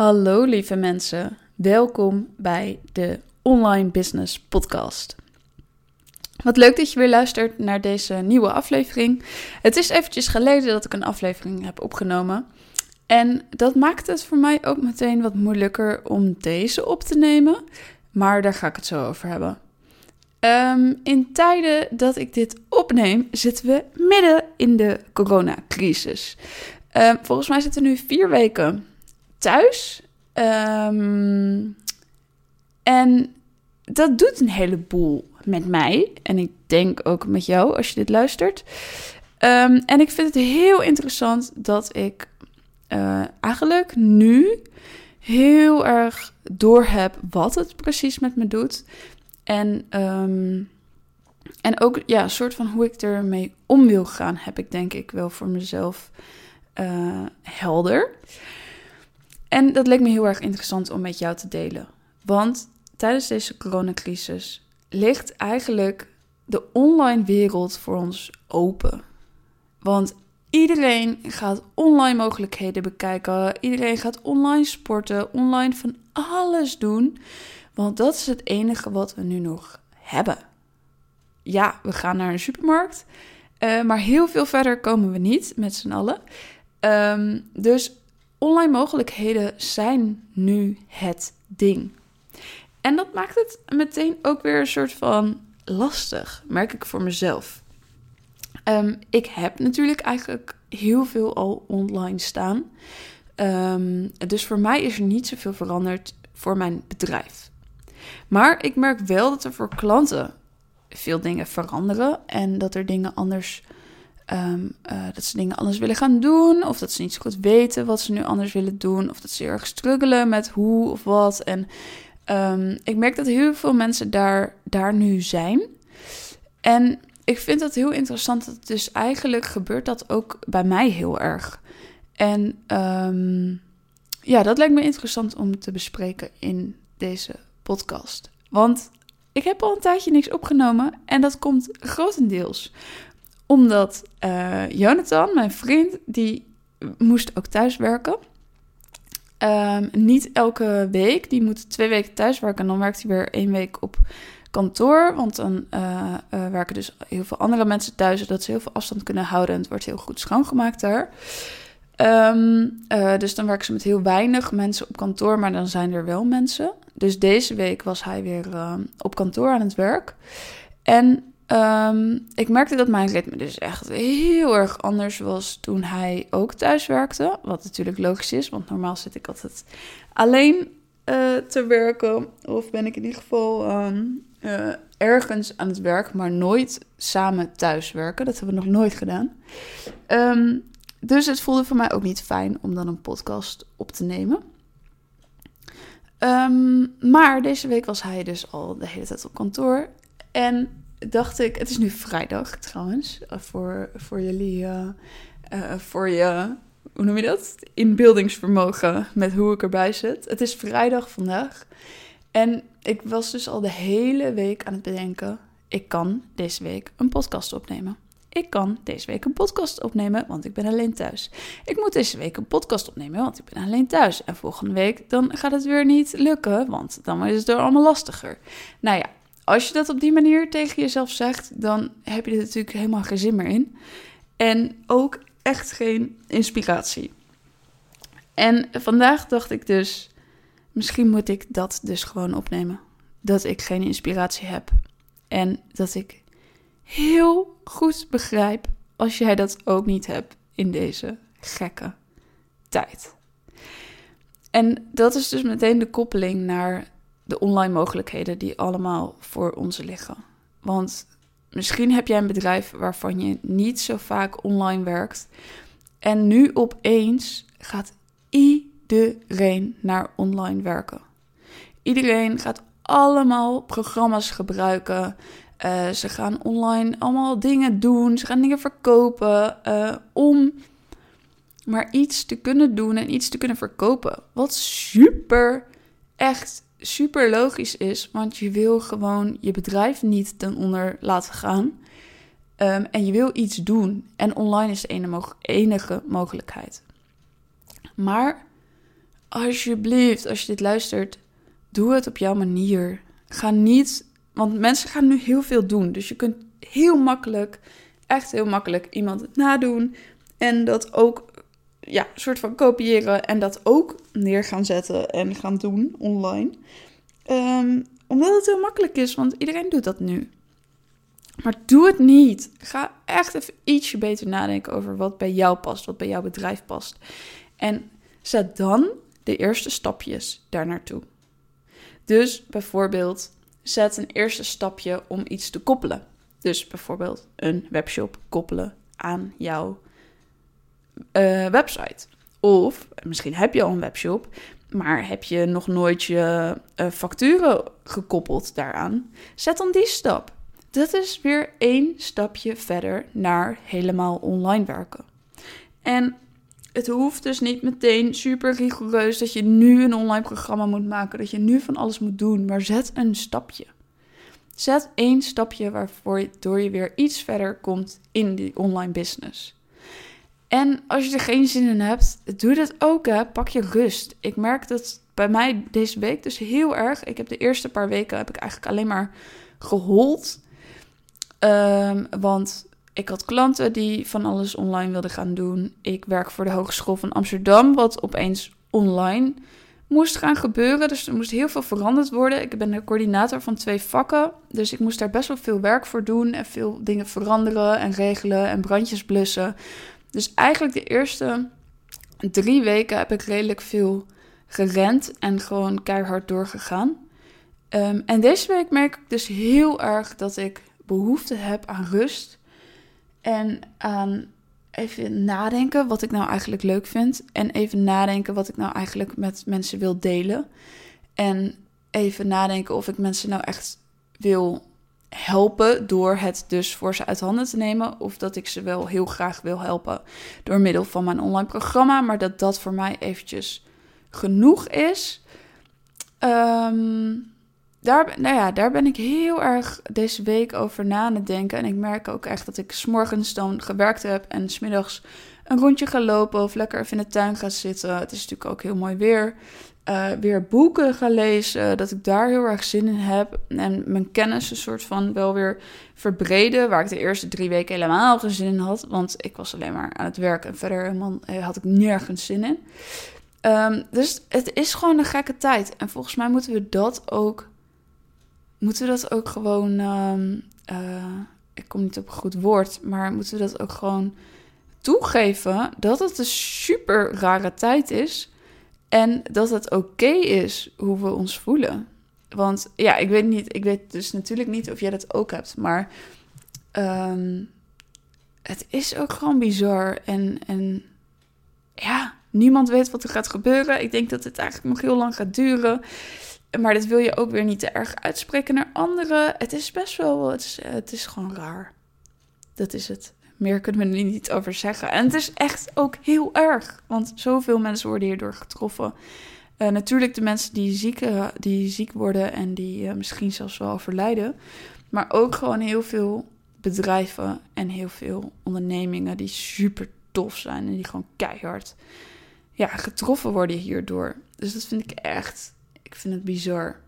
Hallo lieve mensen, welkom bij de Online Business Podcast. Wat leuk dat je weer luistert naar deze nieuwe aflevering. Het is eventjes geleden dat ik een aflevering heb opgenomen. En dat maakt het voor mij ook meteen wat moeilijker om deze op te nemen. Maar daar ga ik het zo over hebben. Ehm, in tijden dat ik dit opneem, zitten we midden in de coronacrisis. Um, volgens mij zitten we nu vier weken thuis. Ehm, en dat doet een heleboel met mij. En ik denk ook met jou als je dit luistert. Ehm, en ik vind het heel interessant dat ik uh, eigenlijk nu heel erg doorheb wat het precies met me doet. En, um, en ook ja, soort van hoe ik ermee om wil gaan, heb ik denk ik wel voor mezelf uh, helder. En dat leek me heel erg interessant om met jou te delen. Want tijdens deze coronacrisis ligt eigenlijk de online wereld voor ons open. Want iedereen gaat online mogelijkheden bekijken. Iedereen gaat online sporten, online van alles doen. Want dat is het enige wat we nu nog hebben. Ja, we gaan naar een supermarkt. Uh, maar heel veel verder komen we niet met z'n allen. Um, dus online mogelijkheden zijn nu het ding. En dat maakt het meteen ook weer een soort van lastig, merk ik voor mezelf. Um, ik heb natuurlijk eigenlijk heel veel al online staan. Um, dus voor mij is er niet zoveel veranderd voor mijn bedrijf. Maar ik merk wel dat er voor klanten veel dingen veranderen en dat er dingen anders Um, uh, dat ze dingen anders willen gaan doen. Of dat ze niet zo goed weten wat ze nu anders willen doen. Of dat ze erg struggelen met hoe of wat. En um, ik merk dat heel veel mensen daar, daar nu zijn. En ik vind dat heel interessant. Dat dus eigenlijk gebeurt dat ook bij mij heel erg. En um, ja, dat lijkt me interessant om te bespreken in deze podcast. Want ik heb al een tijdje niks opgenomen. En dat komt grotendeels omdat uh, Jonathan, mijn vriend, die moest ook thuiswerken. Um, niet elke week. Die moet twee weken thuiswerken. En dan werkt hij weer één week op kantoor. Want dan uh, uh, werken dus heel veel andere mensen thuis. Zodat ze heel veel afstand kunnen houden. En het wordt heel goed schoongemaakt daar. Um, dus dan werken ze met heel weinig mensen op kantoor. Maar dan zijn er wel mensen. Dus deze week was hij weer op kantoor aan het werk. En Um, ik merkte dat mijn ritme dus echt heel erg anders was toen hij ook thuis werkte. Wat natuurlijk logisch is, want normaal zit ik altijd alleen uh, te werken. Of ben ik in ieder geval um, uh, ergens aan het werk, maar nooit samen thuis werken. Dat hebben we nog nooit gedaan. Um, dus het voelde voor mij ook niet fijn om dan een podcast op te nemen. maar deze week was hij dus al de hele tijd op kantoor. En dacht ik, het is nu vrijdag trouwens, eh, voor, voor jullie, uh, uh, voor je, hoe noem je dat? Inbeeldingsvermogen met hoe ik erbij zit. Het is vrijdag vandaag. En ik was dus al de hele week aan het bedenken, ik kan deze week een podcast opnemen. Ik kan deze week een podcast opnemen, want ik ben alleen thuis. Ik moet deze week een podcast opnemen, want ik ben alleen thuis. En volgende week dan gaat het weer niet lukken, want dan is het er allemaal lastiger. Nou ja, als je dat op die manier tegen jezelf zegt, dan heb je er natuurlijk helemaal geen zin meer in. En ook echt geen inspiratie. En vandaag dacht ik dus, misschien moet ik dat dus gewoon opnemen. Dat ik geen inspiratie heb. En dat ik heel goed begrijp als jij dat ook niet hebt in deze gekke tijd. En dat is dus meteen de koppeling naar de online mogelijkheden die allemaal voor ons liggen. Want misschien heb jij een bedrijf waarvan je niet zo vaak online werkt. En nu opeens gaat iedereen naar online werken. Iedereen gaat allemaal programma's gebruiken. Uh, ze gaan online allemaal dingen doen. Ze gaan dingen verkopen. Uh, om maar iets te kunnen doen en iets te kunnen verkopen. Wat super, echt super logisch is, want je wil gewoon je bedrijf niet ten onder laten gaan. Um, en je wil iets doen. En online is de enige, enige mogelijkheid. Maar alsjeblieft, als je dit luistert, doe het op jouw manier. Ga niet, want mensen gaan nu heel veel doen. Dus je kunt heel makkelijk, echt heel makkelijk iemand nadoen. En dat ook, ja, soort van kopiëren. En dat ook neer gaan zetten en gaan doen online. Ehm, omdat het heel makkelijk is, want iedereen doet dat nu. Maar doe het niet. Ga echt even ietsje beter nadenken over wat bij jou past, wat bij jouw bedrijf past. En zet dan de eerste stapjes daar naartoe. Dus bijvoorbeeld, zet een eerste stapje om iets te koppelen. Dus bijvoorbeeld een webshop koppelen aan jouw uh, website. Of misschien heb je al een webshop, maar heb je nog nooit je uh, facturen gekoppeld daaraan? Zet dan die stap. Dat is weer één stapje verder naar helemaal online werken. En het hoeft dus niet meteen super rigoureus dat je nu een online programma moet maken, dat je nu van alles moet doen, maar zet een stapje. Zet één stapje waardoor je weer iets verder komt in die online business. En als je er geen zin in hebt, doe dat ook. Hè. Pak je rust. Ik merk dat bij mij deze week dus heel erg. Ik heb de eerste paar weken heb ik eigenlijk alleen maar gehold. Um, want ik had klanten die van alles online wilden gaan doen. Ik werk voor de Hogeschool van Amsterdam, wat opeens online moest gaan gebeuren. Dus er moest heel veel veranderd worden. Ik ben de coördinator van twee vakken. Dus ik moest daar best wel veel werk voor doen. En veel dingen veranderen en regelen en brandjes blussen. Dus eigenlijk de eerste drie weken heb ik redelijk veel gerend en gewoon keihard doorgegaan. Um, en deze week merk ik dus heel erg dat ik behoefte heb aan rust. En aan even nadenken wat ik nou eigenlijk leuk vind. En even nadenken wat ik nou eigenlijk met mensen wil delen. En even nadenken of ik mensen nou echt wil helpen door het dus voor ze uit handen te nemen. Of dat ik ze wel heel graag wil helpen door middel van mijn online programma. Maar dat dat voor mij eventjes genoeg is. Um, daar, nou ja, daar ben ik heel erg deze week over na aan het denken. En ik merk ook echt dat ik s'morgens dan gewerkt heb en smiddags een rondje ga lopen of lekker even in de tuin ga zitten. Het is natuurlijk ook heel mooi weer. Uh, weer boeken ga lezen, dat ik daar heel erg zin in heb. En mijn kennis een soort van wel weer verbreden, waar ik de eerste drie weken helemaal geen zin in had. Want ik was alleen maar aan het werken en verder helemaal, eh, had ik nergens zin in. Um, dus het is gewoon een gekke tijd. En volgens mij moeten we dat ook moeten we dat ook gewoon. Ehm, eh, ik kom niet op een goed woord, maar moeten we dat ook gewoon toegeven dat het een super rare tijd is. En dat het oké is hoe we ons voelen. Want ja, ik weet niet, ik weet dus natuurlijk niet of jij dat ook hebt, maar um, het is ook gewoon bizar. En, en ja, niemand weet wat er gaat gebeuren. Ik denk dat het eigenlijk nog heel lang gaat duren. Maar dat wil je ook weer niet te erg uitspreken naar anderen. Het is best wel, het is, het is gewoon raar. Dat is het. Meer kunnen we er niet over zeggen. En het is echt ook heel erg. Want zoveel mensen worden hierdoor getroffen. Uh, natuurlijk de mensen die ziek, uh, die ziek worden en die uh, misschien zelfs wel overlijden. Maar ook gewoon heel veel bedrijven en heel veel ondernemingen die super tof zijn. En die gewoon keihard ja, getroffen worden hierdoor. Dus dat vind ik echt ik vind het bizar.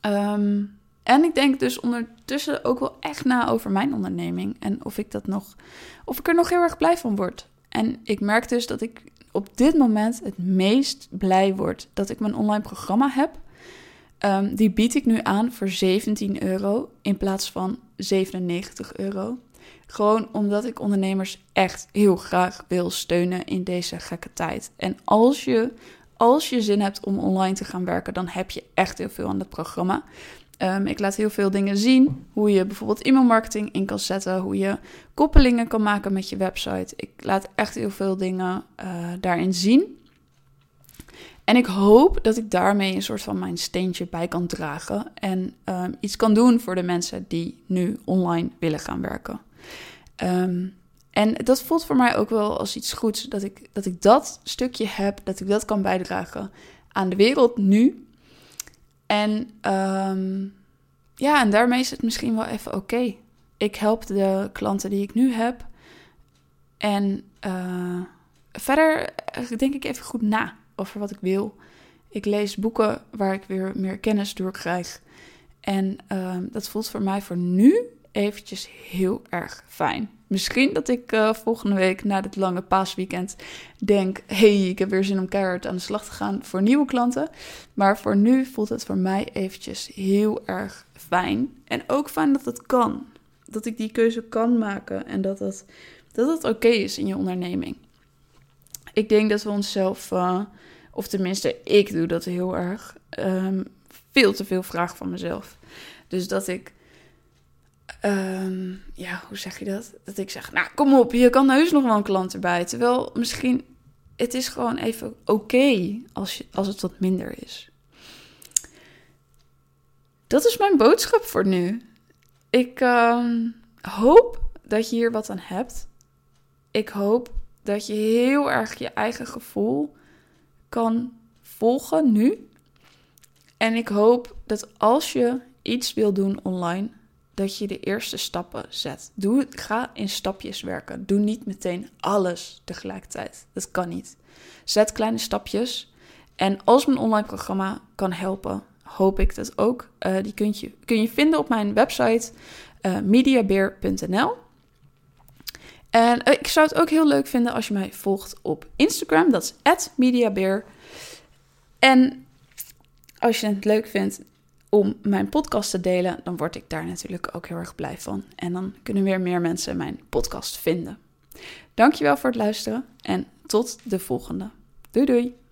Ehm, en ik denk dus ondertussen ook wel echt na over mijn onderneming. En of ik dat nog, of ik er nog heel erg blij van word. En ik merk dus dat ik op dit moment het meest blij word dat ik mijn online programma heb. Um, die bied ik nu aan voor 17 euro in plaats van 97 euro. Gewoon omdat ik ondernemers echt heel graag wil steunen in deze gekke tijd. En als je als je zin hebt om online te gaan werken, dan heb je echt heel veel aan het programma. Um, ik laat heel veel dingen zien. Hoe je bijvoorbeeld e-mailmarketing in kan zetten. Hoe je koppelingen kan maken met je website. Ik laat echt heel veel dingen uh, daarin zien. En ik hoop dat ik daarmee een soort van mijn steentje bij kan dragen. En um, iets kan doen voor de mensen die nu online willen gaan werken. Um, en dat voelt voor mij ook wel als iets goeds. Dat ik, dat ik dat stukje heb, dat ik dat kan bijdragen aan de wereld nu. En um, ja, en daarmee is het misschien wel even oké. Ik help de klanten die ik nu heb. En uh, verder denk ik even goed na over wat ik wil. Ik lees boeken waar ik weer meer kennis door krijg. En ehm, dat voelt voor mij voor nu eventjes heel erg fijn. Misschien dat ik uh, volgende week na dit lange paasweekend denk: hey, ik heb weer zin om keihard aan de slag te gaan voor nieuwe klanten. Maar voor nu voelt het voor mij eventjes heel erg fijn. En ook fijn dat het kan. Dat ik die keuze kan maken en dat het, dat het oké is in je onderneming. Ik denk dat we onszelf, uh, of tenminste, ik doe dat heel erg, um, veel te veel vragen van mezelf. Dus dat ik Um, ja, hoe zeg je dat? Dat ik zeg, nou kom op, je kan heus nog wel een klant erbij. Terwijl misschien, het is gewoon even oké als, als het wat minder is. Dat is mijn boodschap voor nu. Ik um, hoop dat je hier wat aan hebt. Ik hoop dat je heel erg je eigen gevoel kan volgen nu. En ik hoop dat als je iets wil doen online, dat je de eerste stappen zet. Doe, ga in stapjes werken. Doe niet meteen alles tegelijkertijd. Dat kan niet. Zet kleine stapjes. En als mijn online programma kan helpen, hoop ik dat ook. Uh, die kun je, kun je vinden op mijn website uh, mediabeer.nl. En uh, ik zou het ook heel leuk vinden als je mij volgt op Instagram. Dat is @mediabeer. En als je het leuk vindt, om mijn podcast te delen, dan word ik daar natuurlijk ook heel erg blij van. En dan kunnen weer meer mensen mijn podcast vinden. Dankjewel voor het luisteren en tot de volgende. Doei doei!